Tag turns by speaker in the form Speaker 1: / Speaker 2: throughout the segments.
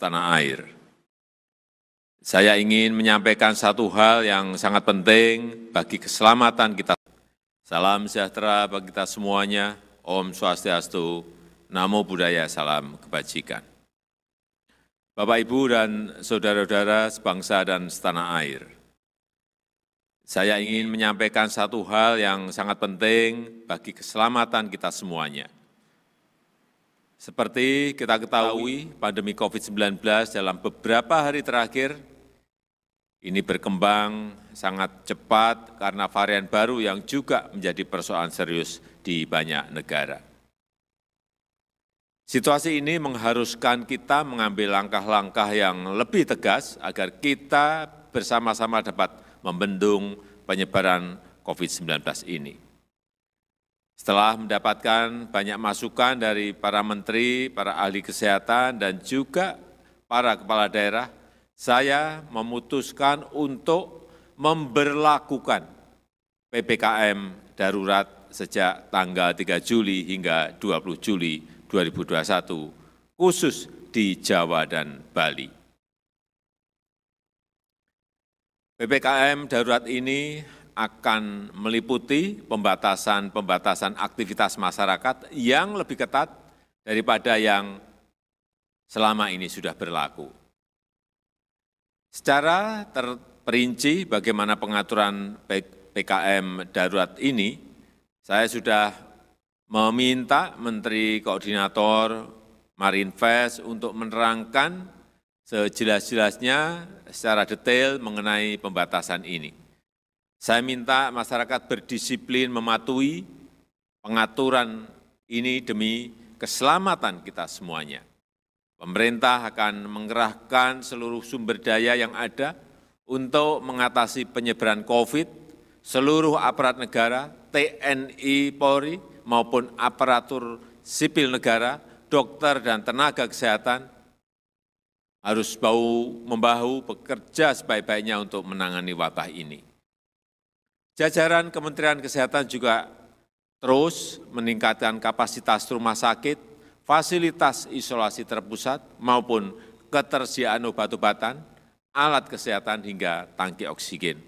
Speaker 1: setanah air. Saya ingin menyampaikan satu hal yang sangat penting bagi keselamatan kita. Salam sejahtera bagi kita semuanya. Om Swastiastu, Namo Buddhaya, salam kebajikan. Bapak, Ibu, dan saudara-saudara sebangsa dan setanah air. Saya ingin menyampaikan satu hal yang sangat penting bagi keselamatan kita semuanya. Seperti kita ketahui, pandemi COVID-19 dalam beberapa hari terakhir ini berkembang sangat cepat karena varian baru yang juga menjadi persoalan serius di banyak negara. Situasi ini mengharuskan kita mengambil langkah-langkah yang lebih tegas agar kita bersama-sama dapat membendung penyebaran COVID-19 ini. Setelah mendapatkan banyak masukan dari para menteri, para ahli kesehatan, dan juga para kepala daerah, saya memutuskan untuk memberlakukan PPKM darurat sejak tanggal 3 Juli hingga 20 Juli 2021, khusus di Jawa dan Bali. PPKM darurat ini akan meliputi pembatasan-pembatasan aktivitas masyarakat yang lebih ketat daripada yang selama ini sudah berlaku. Secara terperinci bagaimana pengaturan PKM darurat ini, saya sudah meminta Menteri Koordinator Marinvest untuk menerangkan sejelas-jelasnya secara detail mengenai pembatasan ini. Saya minta masyarakat berdisiplin mematuhi pengaturan ini demi keselamatan kita semuanya. Pemerintah akan mengerahkan seluruh sumber daya yang ada untuk mengatasi penyebaran COVID, seluruh aparat negara, TNI Polri, maupun aparatur sipil negara, dokter dan tenaga kesehatan harus bahu-membahu bekerja sebaik-baiknya untuk menangani wabah ini. Jajaran Kementerian Kesehatan juga terus meningkatkan kapasitas rumah sakit, fasilitas isolasi terpusat maupun ketersediaan obat-obatan, alat kesehatan hingga tangki oksigen.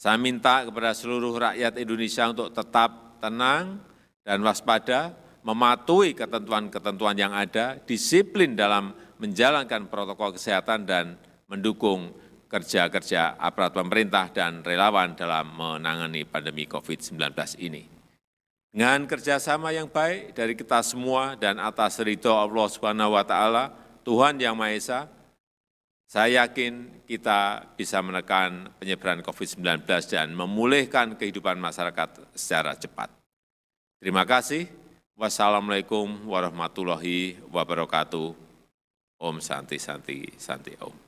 Speaker 1: Saya minta kepada seluruh rakyat Indonesia untuk tetap tenang dan waspada, mematuhi ketentuan-ketentuan yang ada, disiplin dalam menjalankan protokol kesehatan dan mendukung kerja-kerja aparat pemerintah dan relawan dalam menangani pandemi COVID-19 ini. Dengan kerjasama yang baik dari kita semua dan atas ridho Allah Subhanahu wa Ta'ala, Tuhan Yang Maha Esa, saya yakin kita bisa menekan penyebaran COVID-19 dan memulihkan kehidupan masyarakat secara cepat. Terima kasih. Wassalamualaikum warahmatullahi wabarakatuh. Om Santi Santi Santi Om.